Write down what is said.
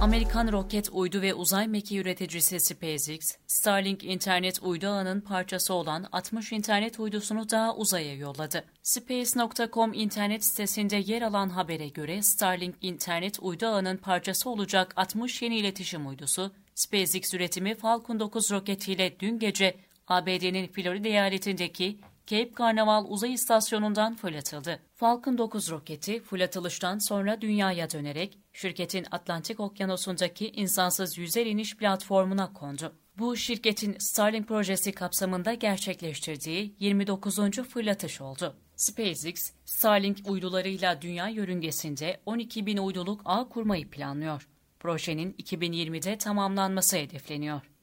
Amerikan roket uydu ve uzay mekiği üreticisi SpaceX, Starlink internet uydu ağının parçası olan 60 internet uydusunu daha uzaya yolladı. Space.com internet sitesinde yer alan habere göre Starlink internet uydu ağının parçası olacak 60 yeni iletişim uydusu, SpaceX üretimi Falcon 9 roketiyle dün gece ABD'nin Florida eyaletindeki Cape Canaveral uzay istasyonundan fırlatıldı. Falcon 9 roketi fırlatılıştan sonra dünyaya dönerek şirketin Atlantik Okyanusu'ndaki insansız yüzer iniş platformuna kondu. Bu şirketin Starlink projesi kapsamında gerçekleştirdiği 29. fırlatış oldu. SpaceX, Starlink uydularıyla dünya yörüngesinde 12 bin uyduluk ağ kurmayı planlıyor. Projenin 2020'de tamamlanması hedefleniyor.